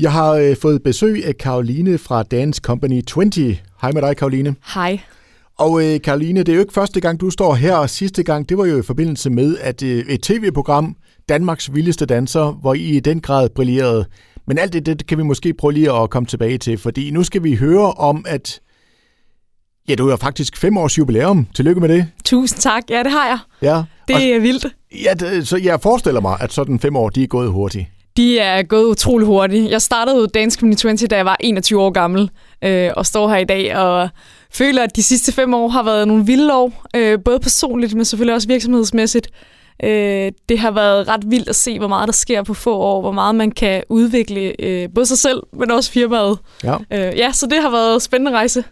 Jeg har øh, fået besøg af Karoline fra Dance Company 20. Hej med dig, Karoline. Hej. Og øh, Karoline, det er jo ikke første gang, du står her, og sidste gang, det var jo i forbindelse med, at øh, et tv-program, Danmarks Vildeste Danser, hvor I i den grad brillerede. Men alt det, det kan vi måske prøve lige at komme tilbage til, fordi nu skal vi høre om, at ja, du har faktisk fem års jubilæum. Tillykke med det. Tusind tak. Ja, det har jeg. Ja. Det og, er vildt. Ja, det, så jeg forestiller mig, at sådan fem år, de er gået hurtigt. De er gået utrolig hurtigt. Jeg startede jo Dance Community 20, da jeg var 21 år gammel, øh, og står her i dag og føler, at de sidste fem år har været nogle vilde år, øh, både personligt, men selvfølgelig også virksomhedsmæssigt. Øh, det har været ret vildt at se, hvor meget der sker på få år, hvor meget man kan udvikle øh, både sig selv, men også firmaet. Ja. Øh, ja, så det har været en spændende rejse.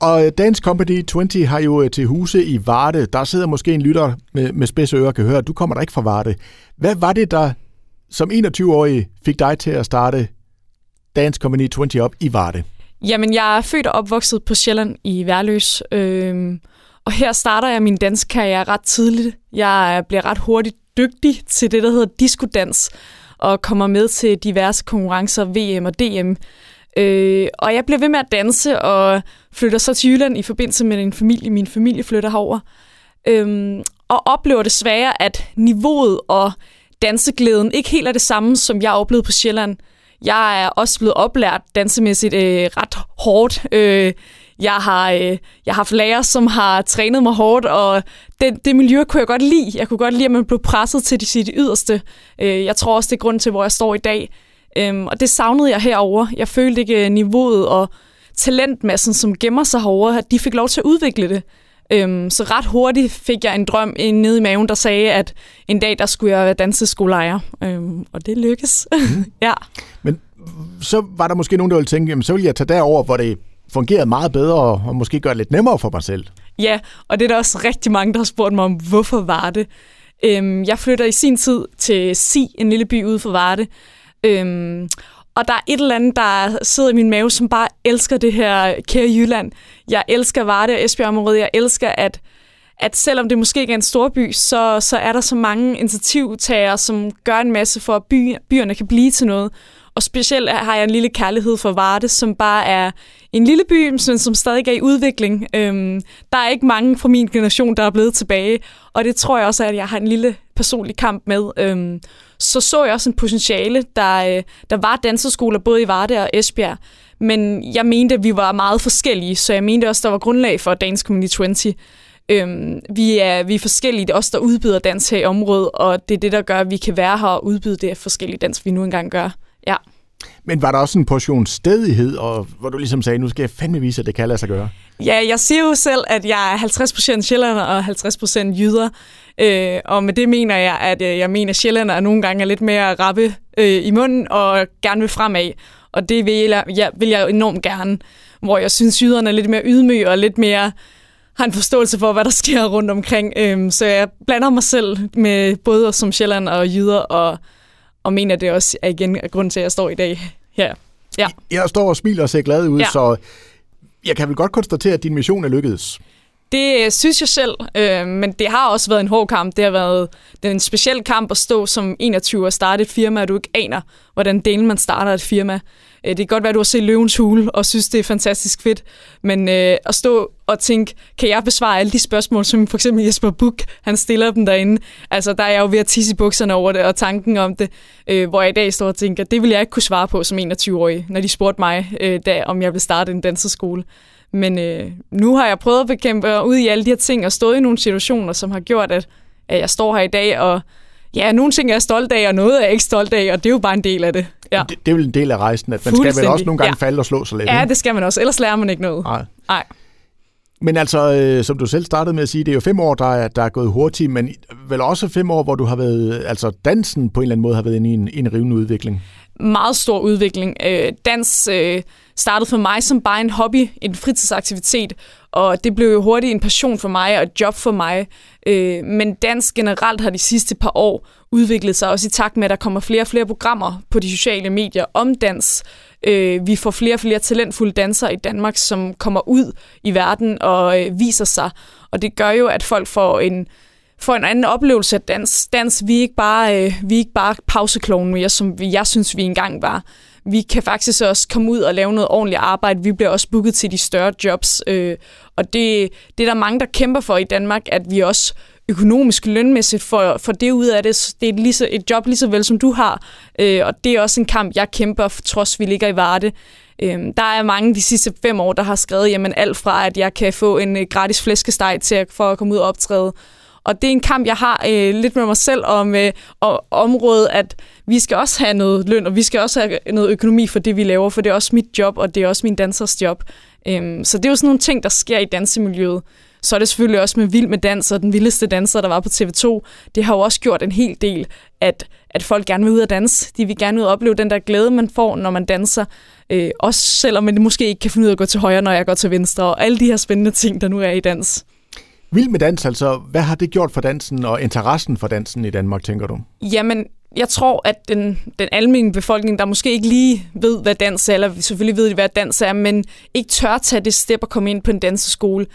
Og Dance Company 20 har jo øh, til huse i Varde. Der sidder måske en lytter med, med spidse ører kan høre, at du kommer der ikke fra Varde. Hvad var det, der som 21-årig fik dig til at starte Dance Company 20 op i Varde? Jamen, jeg er født og opvokset på Sjælland i Værløs, øh, og her starter jeg min danskarriere ret tidligt. Jeg bliver ret hurtigt dygtig til det, der hedder diskodans, og kommer med til diverse konkurrencer, VM og DM. Øh, og jeg bliver ved med at danse, og flytter så til Jylland i forbindelse med en familie. Min familie flytter herover. Øh, og oplever desværre, at niveauet og danseglæden ikke helt er det samme, som jeg oplevede på Sjælland. Jeg er også blevet oplært dansemæssigt øh, ret hårdt. Øh, jeg har, øh, jeg har haft lærer, som har trænet mig hårdt, og det, det miljø kunne jeg godt lide. Jeg kunne godt lide, at man blev presset til de sit yderste. Øh, jeg tror også, det er grund til, hvor jeg står i dag. Øh, og det savnede jeg herover. Jeg følte ikke øh, niveauet og talentmassen, som gemmer sig herover, at de fik lov til at udvikle det. Øhm, så ret hurtigt fik jeg en drøm nede i maven, der sagde, at en dag der skulle jeg være danseskoleejer. Øhm, og det lykkes. Mm. ja. Men så var der måske nogen, der ville tænke, jamen, så vil jeg tage derover, hvor det fungerede meget bedre, og måske gøre det lidt nemmere for mig selv. Ja, og det er der også rigtig mange, der har spurgt mig om, hvorfor var det? Øhm, jeg flytter i sin tid til Si, en lille by ude for Varde. Øhm, og der er et eller andet, der sidder i min mave, som bare elsker det her kære Jylland. Jeg elsker Varde og Esbjerg-området. Jeg elsker, at, at selvom det måske ikke er en stor by, så, så er der så mange initiativtagere, som gør en masse for, at by, byerne kan blive til noget. Og specielt har jeg en lille kærlighed for Varde, som bare er en lille by, men som stadig er i udvikling. Øhm, der er ikke mange fra min generation, der er blevet tilbage, og det tror jeg også, at jeg har en lille personlig kamp med. Øhm, så så jeg også en potentiale. Der, øh, der var danseskoler både i Varde og Esbjerg, men jeg mente, at vi var meget forskellige, så jeg mente også, at der var grundlag for Dansk Community 20. Øhm, vi, er, vi er forskellige. Det er os, der udbyder dans her i området, og det er det, der gør, at vi kan være her og udbyde det forskellige dans, vi nu engang gør. Ja. Men var der også en portion stedighed, og hvor du ligesom sagde, nu skal jeg fandme vise, at det kan lade sig gøre? Ja, jeg siger jo selv, at jeg er 50% sjællander og 50% jyder. Øh, og med det mener jeg, at øh, jeg mener, at sjællander nogle gange er lidt mere rappe øh, i munden og gerne vil fremad. Og det vil jeg, ja, vil jeg enormt gerne. Hvor jeg synes, jyderne er lidt mere ydmyge og lidt mere har en forståelse for, hvad der sker rundt omkring. Øh, så jeg blander mig selv med både som sjælland og jyder og og mener det også er igen grund til, at jeg står i dag her. Ja. Jeg står og smiler og ser glad ud, ja. så jeg kan vel godt konstatere, at din mission er lykkedes. Det synes jeg selv, øh, men det har også været en hård kamp. Det har været det en speciel kamp at stå som 21 og starte et firma, og du ikke aner, hvordan delen man starter et firma. Øh, det kan godt være, at du har set Løvens Hule og synes, det er fantastisk fedt, men øh, at stå og tænke, kan jeg besvare alle de spørgsmål, som for eksempel Jesper Buch, han stiller dem derinde. Altså, der er jeg jo ved at tisse i bukserne over det, og tanken om det, øh, hvor jeg i dag står og tænker, det vil jeg ikke kunne svare på som 21-årig, når de spurgte mig, øh, da, om jeg vil starte en danseskole. Men øh, nu har jeg prøvet at bekæmpe ud i alle de her ting, og stået i nogle situationer, som har gjort, at, at jeg står her i dag, og ja, nogle ting er jeg stolt af, og noget er jeg ikke stolt af, og det er jo bare en del af det. Ja. Det, det er vel en del af rejsen, at man skal vel også nogle gange ja. falde og slå sig lidt. Ja, det skal man også, ellers lærer man ikke noget. Nej. Nej. Men altså, øh, som du selv startede med at sige, det er jo fem år, der er, der er gået hurtigt, men vel også fem år, hvor du har været, altså dansen på en eller anden måde har været inde i en, en rivende udvikling. Meget stor udvikling. Øh, dans øh, startede for mig som bare en hobby, en fritidsaktivitet, og det blev jo hurtigt en passion for mig og et job for mig. Øh, men dans generelt har de sidste par år udviklet sig, også i takt med, at der kommer flere og flere programmer på de sociale medier om dans. Øh, vi får flere og flere talentfulde dansere i Danmark, som kommer ud i verden og øh, viser sig. Og det gør jo, at folk får en, får en anden oplevelse af dans. Dans, vi er ikke bare, øh, vi er ikke bare pauseklonen mere, som jeg synes, vi engang var. vi kan faktisk også komme ud og lave noget ordentligt arbejde. Vi bliver også booket til de større jobs, øh, og det, det er der mange, der kæmper for i Danmark, at vi også økonomisk lønmæssigt for, for det ud af det. Det er et, lige så, et job lige så vel, som du har, øh, og det er også en kamp, jeg kæmper, for, trods vi ligger i Varde. Øh, der er mange de sidste fem år, der har skrevet jamen, alt fra, at jeg kan få en øh, gratis flæskesteg til at, for at komme ud og optræde, og det er en kamp, jeg har øh, lidt med mig selv om øh, og området, at vi skal også have noget løn, og vi skal også have noget økonomi for det, vi laver, for det er også mit job, og det er også min dansers job. Øhm, så det er jo sådan nogle ting, der sker i dansemiljøet. Så er det selvfølgelig også med Vild med Dans og den vildeste danser, der var på TV2. Det har jo også gjort en hel del, at, at folk gerne vil ud og danse. De vil gerne ud og opleve den der glæde, man får, når man danser. Øh, også selvom man måske ikke kan finde ud af at gå til højre, når jeg går til venstre, og alle de her spændende ting, der nu er i dans. Vild med dans, altså, hvad har det gjort for dansen og interessen for dansen i Danmark, tænker du? Jamen, jeg tror, at den, den almindelige befolkning, der måske ikke lige ved, hvad dans er, eller selvfølgelig ved, hvad dans er, men ikke tør tage det step og komme ind på en danseskole,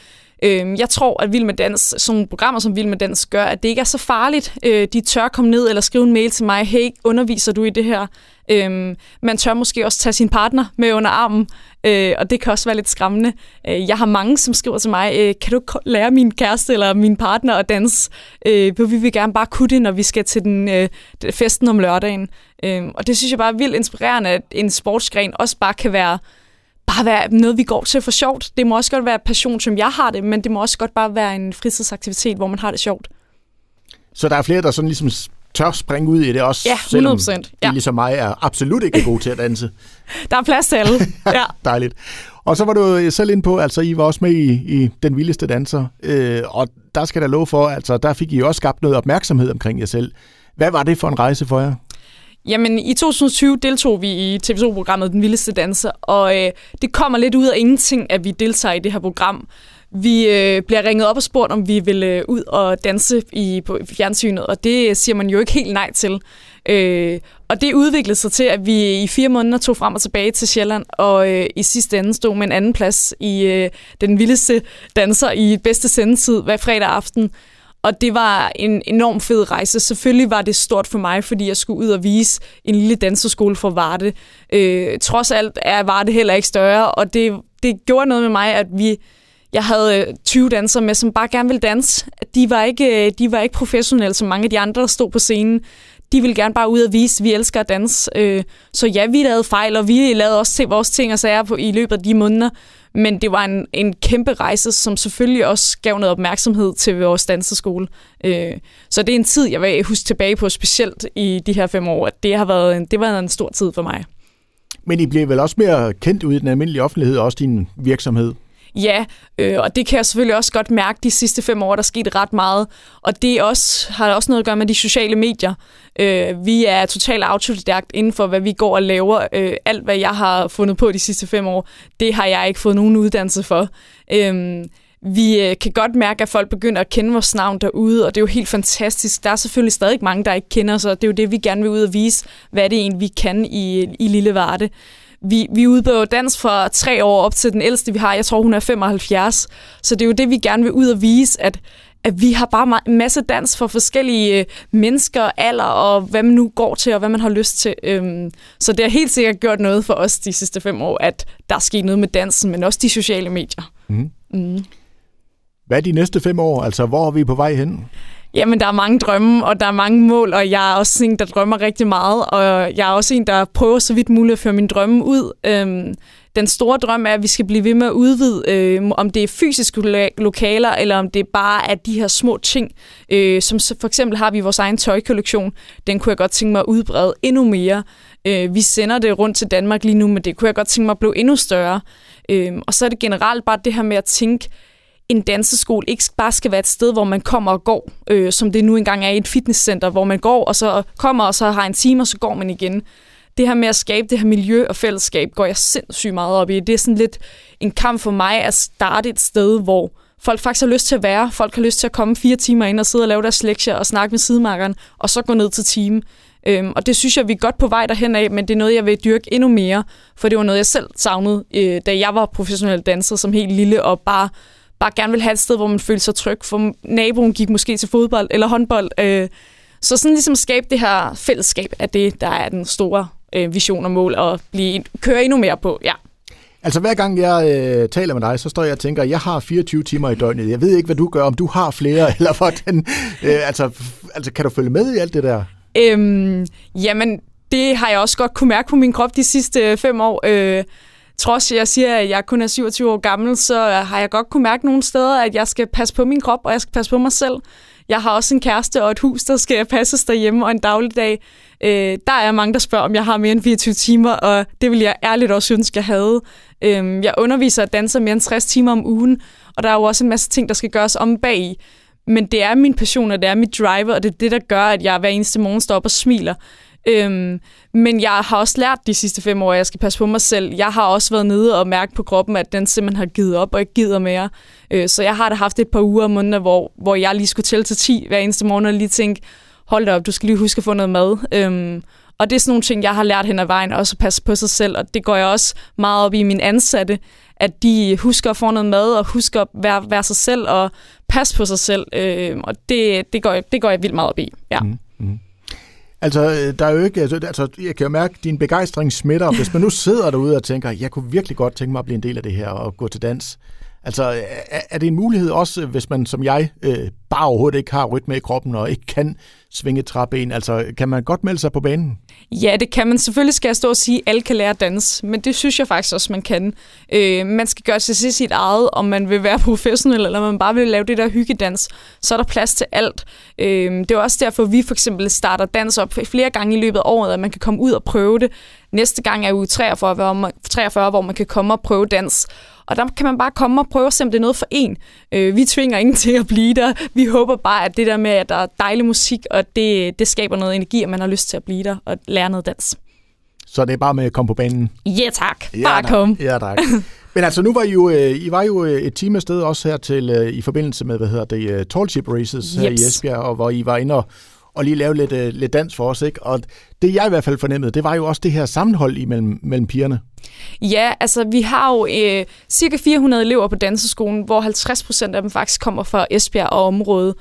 Øh, jeg tror, at Vild med Dans, sådan nogle programmer som Vild med Dans, gør, at det ikke er så farligt. Øh, de tør komme ned eller skrive en mail til mig, hey, underviser du i det her? Øh, man tør måske også tage sin partner med under armen, øh, og det kan også være lidt skræmmende. Øh, jeg har mange, som skriver til mig, øh, kan du lære min kæreste eller min partner at danse? Øh, vi vil gerne bare kunne det, når vi skal til den øh, festen om lørdagen. Øh, og det synes jeg bare er vildt inspirerende, at en sportsgren også bare kan være bare være noget, vi går til for sjovt. Det må også godt være passion, som jeg har det, men det må også godt bare være en fritidsaktivitet, hvor man har det sjovt. Så der er flere, der sådan ligesom tør springe ud i det også, ja, 100%, selvom de ja. ligesom mig er absolut ikke gode til at danse. der er plads til alle. Ja. Dejligt. Og så var du selv ind på, altså I var også med i, i Den Vildeste Danser, øh, og der skal der lov for, altså der fik I også skabt noget opmærksomhed omkring jer selv. Hvad var det for en rejse for jer? Jamen, i 2020 deltog vi i TV2-programmet Den Vildeste Danser, og øh, det kommer lidt ud af ingenting, at vi deltager i det her program. Vi øh, bliver ringet op og spurgt, om vi vil øh, ud og danse i på fjernsynet, og det øh, siger man jo ikke helt nej til. Øh, og det udviklede sig til, at vi øh, i fire måneder tog frem og tilbage til Sjælland, og øh, i sidste ende stod med en anden plads i øh, den vildeste danser i bedste sendetid hver fredag aften. Og det var en enorm fed rejse. Selvfølgelig var det stort for mig, fordi jeg skulle ud og vise en lille danseskole for Varde. Øh, trods alt er Varde heller ikke større, og det, det gjorde noget med mig, at vi jeg havde øh, 20 dansere med, som bare gerne ville danse. De var ikke, øh, de var ikke professionelle, som mange af de andre, der stod på scenen. De ville gerne bare ud og vise, at vi elsker at danse. Øh, så ja, vi lavede fejl, og vi lavede også til vores ting og sager på, i løbet af de måneder. Men det var en, en kæmpe rejse, som selvfølgelig også gav noget opmærksomhed til vores danseskole. Øh, så det er en tid, jeg vil huske tilbage på, specielt i de her fem år. Det har været en, det var en stor tid for mig. Men I blev vel også mere kendt ud i den almindelige offentlighed, også din virksomhed? Ja, øh, og det kan jeg selvfølgelig også godt mærke de sidste fem år, der er sket ret meget. Og det også, har også noget at gøre med de sociale medier. Øh, vi er totalt autodidakt inden for, hvad vi går og laver. Øh, alt, hvad jeg har fundet på de sidste fem år, det har jeg ikke fået nogen uddannelse for. Øh, vi øh, kan godt mærke, at folk begynder at kende vores navn derude, og det er jo helt fantastisk. Der er selvfølgelig stadig mange, der ikke kender os, og det er jo det, vi gerne vil ud og vise, hvad det egentlig vi kan i, i Lille Varde. Vi, vi udbyder dans fra tre år op til den ældste, vi har. Jeg tror, hun er 75. Så det er jo det, vi gerne vil ud og vise, at, at vi har bare en masse dans for forskellige øh, mennesker, alder og hvad man nu går til og hvad man har lyst til. Øhm, så det har helt sikkert gjort noget for os de sidste fem år, at der er sket noget med dansen, men også de sociale medier. Mm. Mm. Hvad er de næste fem år? Altså, hvor er vi på vej hen? Jamen, der er mange drømme, og der er mange mål, og jeg er også en, der drømmer rigtig meget, og jeg er også en, der prøver så vidt muligt at føre mine drømme ud. Øhm, den store drøm er, at vi skal blive ved med at udvide, øh, om det er fysiske lokaler, eller om det bare er de her små ting. Øh, som for eksempel har vi vores egen tøjkollektion. Den kunne jeg godt tænke mig at udbrede endnu mere. Øh, vi sender det rundt til Danmark lige nu, men det kunne jeg godt tænke mig at blive endnu større. Øh, og så er det generelt bare det her med at tænke, en danseskole ikke bare skal være et sted, hvor man kommer og går, øh, som det nu engang er i et fitnesscenter, hvor man går, og så kommer og så har en time, og så går man igen. Det her med at skabe det her miljø og fællesskab, går jeg sindssygt meget op i. Det er sådan lidt en kamp for mig at starte et sted, hvor folk faktisk har lyst til at være. Folk har lyst til at komme fire timer ind og sidde og lave deres lektier og snakke med sidemarkeren, og så gå ned til time. Øhm, og det synes jeg, vi er godt på vej derhen af, men det er noget, jeg vil dyrke endnu mere, for det var noget, jeg selv savnede, øh, da jeg var professionel danser som helt lille, og bare bare gerne vil have et sted, hvor man føler sig tryg, for naboen gik måske til fodbold eller håndbold. Øh, så sådan ligesom skabe det her fællesskab af det, der er den store øh, vision og mål at blive, køre endnu mere på. Ja. Altså hver gang jeg øh, taler med dig, så står jeg og tænker, jeg har 24 timer i døgnet. Jeg ved ikke, hvad du gør, om du har flere, eller hvordan. Øh, altså, altså, kan du følge med i alt det der? Øhm, jamen, det har jeg også godt kunne mærke på min krop de sidste fem år. Øh, trods jeg siger, at jeg kun er 27 år gammel, så har jeg godt kunne mærke nogle steder, at jeg skal passe på min krop, og jeg skal passe på mig selv. Jeg har også en kæreste og et hus, der skal passes derhjemme, og en dagligdag. Øh, der er mange, der spørger, om jeg har mere end 24 timer, og det vil jeg ærligt også ønske, jeg havde. Øh, jeg underviser og danser mere end 60 timer om ugen, og der er jo også en masse ting, der skal gøres om bag Men det er min passion, og det er mit driver, og det er det, der gør, at jeg hver eneste morgen står op og smiler. Øhm, men jeg har også lært de sidste fem år, at jeg skal passe på mig selv. Jeg har også været nede og mærke på kroppen, at den simpelthen har givet op og ikke gider mere. Øh, så jeg har da haft et par uger om måneder, hvor, hvor jeg lige skulle tælle til 10 hver eneste morgen og lige tænke, hold da op, du skal lige huske at få noget mad. Øhm, og det er sådan nogle ting, jeg har lært hen ad vejen, også at passe på sig selv. Og det går jeg også meget op i min ansatte, at de husker at få noget mad, og husker at være, være sig selv og passe på sig selv. Øh, og det, det, går, jeg, det går jeg vildt meget op i. Ja. Mm. Altså, øh, der er jo ikke, altså, altså, jeg kan jo mærke, at din begejstring smitter. Hvis man nu sidder derude og tænker, jeg kunne virkelig godt tænke mig at blive en del af det her og gå til dans. Altså, øh, er, er det en mulighed også, hvis man som jeg øh, bare overhovedet ikke har rytme i kroppen og ikke kan svinge træben? Altså, kan man godt melde sig på banen? Ja, det kan man. Selvfølgelig skal jeg stå og sige, at alle kan lære at danse, men det synes jeg faktisk også, man kan. Øh, man skal gøre sig til sit eget, om man vil være professionel, eller man bare vil lave det der hyggedans. Så er der plads til alt. Øh, det er også derfor, vi for eksempel starter dans op flere gange i løbet af året, at man kan komme ud og prøve det. Næste gang er uge 43, hvor man, 43, hvor man kan komme og prøve dans. Og der kan man bare komme og prøve at se, om det er noget for en. Øh, vi tvinger ingen til at blive der. Vi håber bare, at det der med, at der er dejlig musik, og det, det skaber noget energi, og man har lyst til at blive der og lære noget dans. Så det er bare med at komme på banen? Ja tak, bare ja, kom. Ja tak. Men altså, nu var I jo, øh, I var jo øh, et team afsted også her til, øh, i forbindelse med, hvad hedder det, Tallship Races her yes. i Esbjerg, og hvor I var inde og, og lige lave lidt, øh, lidt dans for os. Ikke? Og det jeg i hvert fald fornemmede, det var jo også det her sammenhold imellem mellem pigerne. Ja, altså vi har jo øh, cirka 400 elever på danseskolen, hvor 50 procent af dem faktisk kommer fra Esbjerg og området.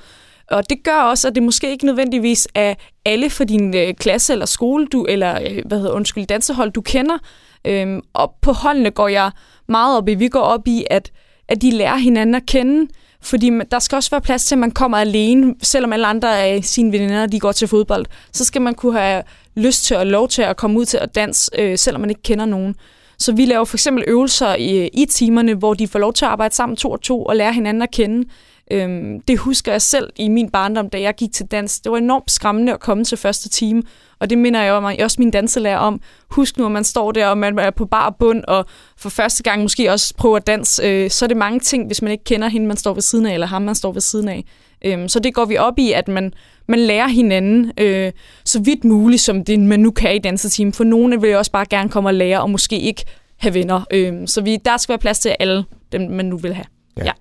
Og det gør også, at det måske ikke nødvendigvis er alle for din øh, klasse eller skole, du, eller øh, hvad hedder, undskyld, dansehold, du kender. Øhm, og på holdene går jeg meget op i, vi går op i, at, at de lærer hinanden at kende. Fordi der skal også være plads til, at man kommer alene, selvom alle andre af sine veninder, de går til fodbold. Så skal man kunne have lyst til og lov til at komme ud til at danse, øh, selvom man ikke kender nogen. Så vi laver for eksempel øvelser i, i timerne, hvor de får lov til at arbejde sammen to og to og lære hinanden at kende. Øhm, det husker jeg selv i min barndom, da jeg gik til dans. Det var enormt skræmmende at komme til første time, og det minder jeg mig også min danselærer om. Husk nu, at man står der, og man er på bar bund, og for første gang måske også prøver at danse. Øh, så er det mange ting, hvis man ikke kender hende, man står ved siden af, eller ham, man står ved siden af. Øhm, så det går vi op i, at man, man lærer hinanden øh, så vidt muligt, som det man nu kan i danseteam. For nogle vil også bare gerne komme og lære, og måske ikke have venner. Øhm, så vi, der skal være plads til alle dem, man nu vil have. Ja. ja.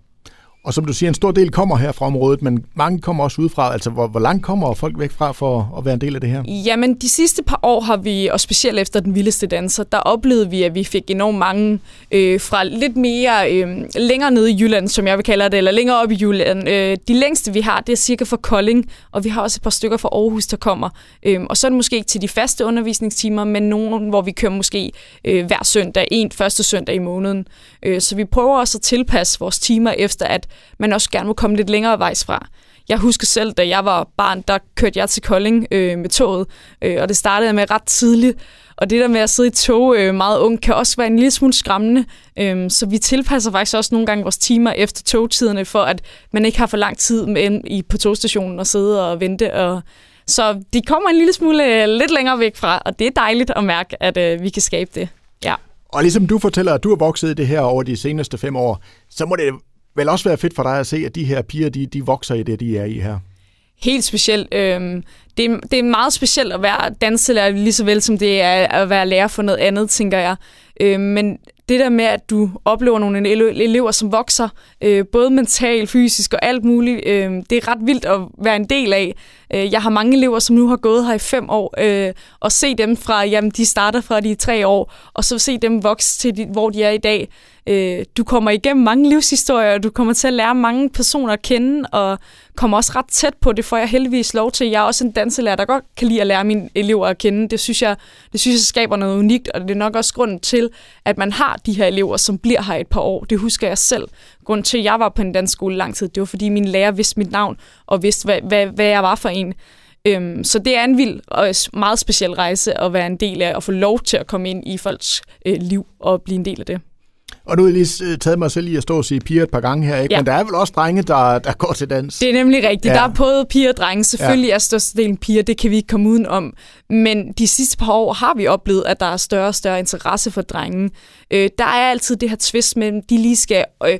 Og som du siger, en stor del kommer her fra området, men mange kommer også udefra. Altså, hvor, hvor langt kommer folk væk fra for at være en del af det her? Jamen, de sidste par år har vi, og specielt efter den vildeste danser, der oplevede vi, at vi fik enormt mange øh, fra lidt mere øh, længere nede i Jylland, som jeg vil kalde det, eller længere op i Jylland. Øh, de længste, vi har, det er cirka fra Kolding, og vi har også et par stykker fra Aarhus, der kommer. Øh, og så er det måske ikke til de faste undervisningstimer, men nogen, hvor vi kører måske øh, hver søndag, en første søndag i måneden. Øh, så vi prøver også at tilpasse vores timer efter, at man også gerne må komme lidt længere vejs fra. Jeg husker selv, da jeg var barn, der kørte jeg til Kolding øh, med toget, øh, og det startede med ret tidligt. Og det der med at sidde i tog øh, meget ung, kan også være en lille smule skræmmende. Øh, så vi tilpasser faktisk også nogle gange vores timer efter togtiderne, for at man ikke har for lang tid med i, på togstationen og sidde og vente. Og, så de kommer en lille smule øh, lidt længere væk fra, og det er dejligt at mærke, at øh, vi kan skabe det. Ja. Og ligesom du fortæller, at du har vokset i det her over de seneste fem år, så må det vel også være fedt for dig at se, at de her piger, de, de vokser i det, de er i her. Helt specielt. Øhm, det, er, det er meget specielt at være danselærer, lige så vel som det er at være lærer for noget andet, tænker jeg. Øhm, men det der med, at du oplever nogle elever, som vokser, øh, både mentalt, fysisk og alt muligt, øh, det er ret vildt at være en del af. Øh, jeg har mange elever, som nu har gået her i fem år, øh, og se dem fra, jamen de starter fra de tre år, og så se dem vokse til, de, hvor de er i dag. Øh, du kommer igennem mange livshistorier, og du kommer til at lære mange personer at kende, og kommer også ret tæt på. Det får jeg heldigvis lov til. Jeg er også en danselærer, der godt kan lide at lære mine elever at kende. Det synes jeg, det synes jeg skaber noget unikt, og det er nok også grunden til, at man har de her elever, som bliver her et par år. Det husker jeg selv. Grunden til, at jeg var på en dansk skole lang tid, det var, fordi min lærer vidste mit navn, og vidste, hvad, hvad, hvad jeg var for en. Øhm, så det er en vild og meget speciel rejse at være en del af, og få lov til at komme ind i folks øh, liv og blive en del af det. Og nu har jeg lige øh, taget mig selv i at stå og sige piger et par gange her, ikke? Ja. men der er vel også drenge, der, der går til dans? Det er nemlig rigtigt. Ja. Der er både piger og drenge. Selvfølgelig ja. er størstedelen piger, det kan vi ikke komme uden om. Men de sidste par år har vi oplevet, at der er større og større interesse for drenge. Øh, der er altid det her twist mellem, de lige skal øh,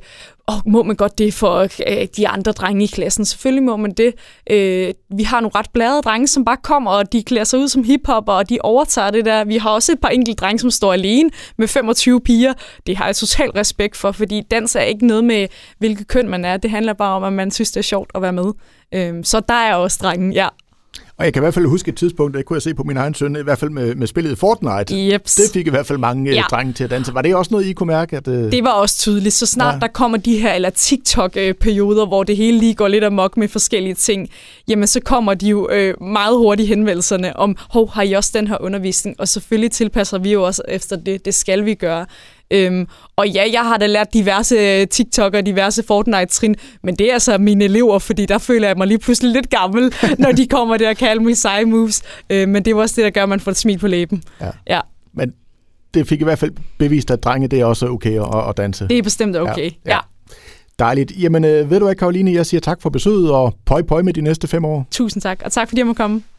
oh, må man godt det for øh, de andre drenge i klassen? Selvfølgelig må man det. Øh, vi har nogle ret blade drenge, som bare kommer, og de klæder sig ud som hiphopper, og de overtager det der. Vi har også et par enkelte drenge, som står alene med 25 piger. Det har jeg totalt respekt for, fordi dans er ikke noget med, hvilket køn man er. Det handler bare om, at man synes, det er sjovt at være med. Øh, så der er også drengen, ja. Og jeg kan i hvert fald huske et tidspunkt, det kunne jeg se på min egen søn, i hvert fald med, med spillet Fortnite. Jeps. Det fik i hvert fald mange øh, ja. drenge til at danse. Var det også noget, I kunne mærke? At, uh... Det var også tydeligt. Så snart ja. der kommer de her, eller TikTok-perioder, hvor det hele lige går lidt amok med forskellige ting, jamen så kommer de jo øh, meget hurtigt henvendelserne om, hov, har I også den her undervisning? Og selvfølgelig tilpasser vi jo også efter det. Det skal vi gøre. Øhm, og ja, jeg har da lært diverse øh, TikTok og diverse Fortnite-trin, men det er altså mine elever, fordi der føler jeg mig lige pludselig lidt gammel, når de kommer der og kalder mig seje moves. Øh, men det er også det, der gør, at man får et smil på læben. Ja. ja. Men det fik i hvert fald bevist, at drenge det er også okay at, at danse. Det er bestemt okay, ja. ja. ja. Dejligt. Jamen, øh, ved du hvad, Karoline, jeg siger tak for besøget, og pøj pøj med de næste fem år. Tusind tak, og tak fordi jeg må komme.